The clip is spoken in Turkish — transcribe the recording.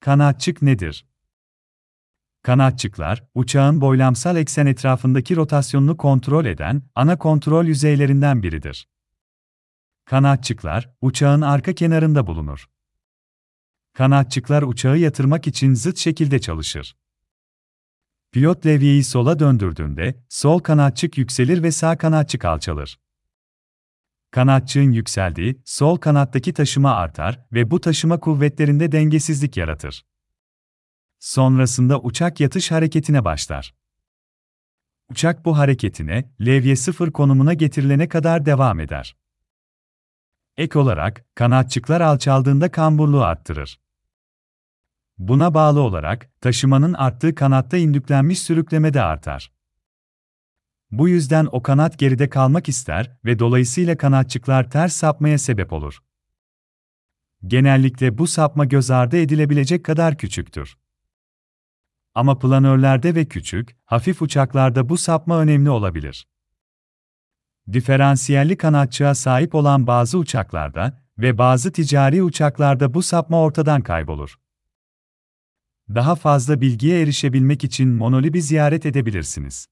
Kanatçık nedir? Kanatçıklar, uçağın boylamsal eksen etrafındaki rotasyonunu kontrol eden ana kontrol yüzeylerinden biridir. Kanatçıklar, uçağın arka kenarında bulunur. Kanatçıklar uçağı yatırmak için zıt şekilde çalışır. Pilot levyeyi sola döndürdüğünde, sol kanatçık yükselir ve sağ kanatçık alçalır. Kanatçığın yükseldiği, sol kanattaki taşıma artar ve bu taşıma kuvvetlerinde dengesizlik yaratır. Sonrasında uçak yatış hareketine başlar. Uçak bu hareketine, levye sıfır konumuna getirilene kadar devam eder. Ek olarak, kanatçıklar alçaldığında kamburluğu arttırır. Buna bağlı olarak, taşımanın arttığı kanatta indüklenmiş sürükleme de artar. Bu yüzden o kanat geride kalmak ister ve dolayısıyla kanatçıklar ters sapmaya sebep olur. Genellikle bu sapma göz ardı edilebilecek kadar küçüktür. Ama planörlerde ve küçük, hafif uçaklarda bu sapma önemli olabilir. Diferansiyelli kanatçığa sahip olan bazı uçaklarda ve bazı ticari uçaklarda bu sapma ortadan kaybolur. Daha fazla bilgiye erişebilmek için Monolib'i ziyaret edebilirsiniz.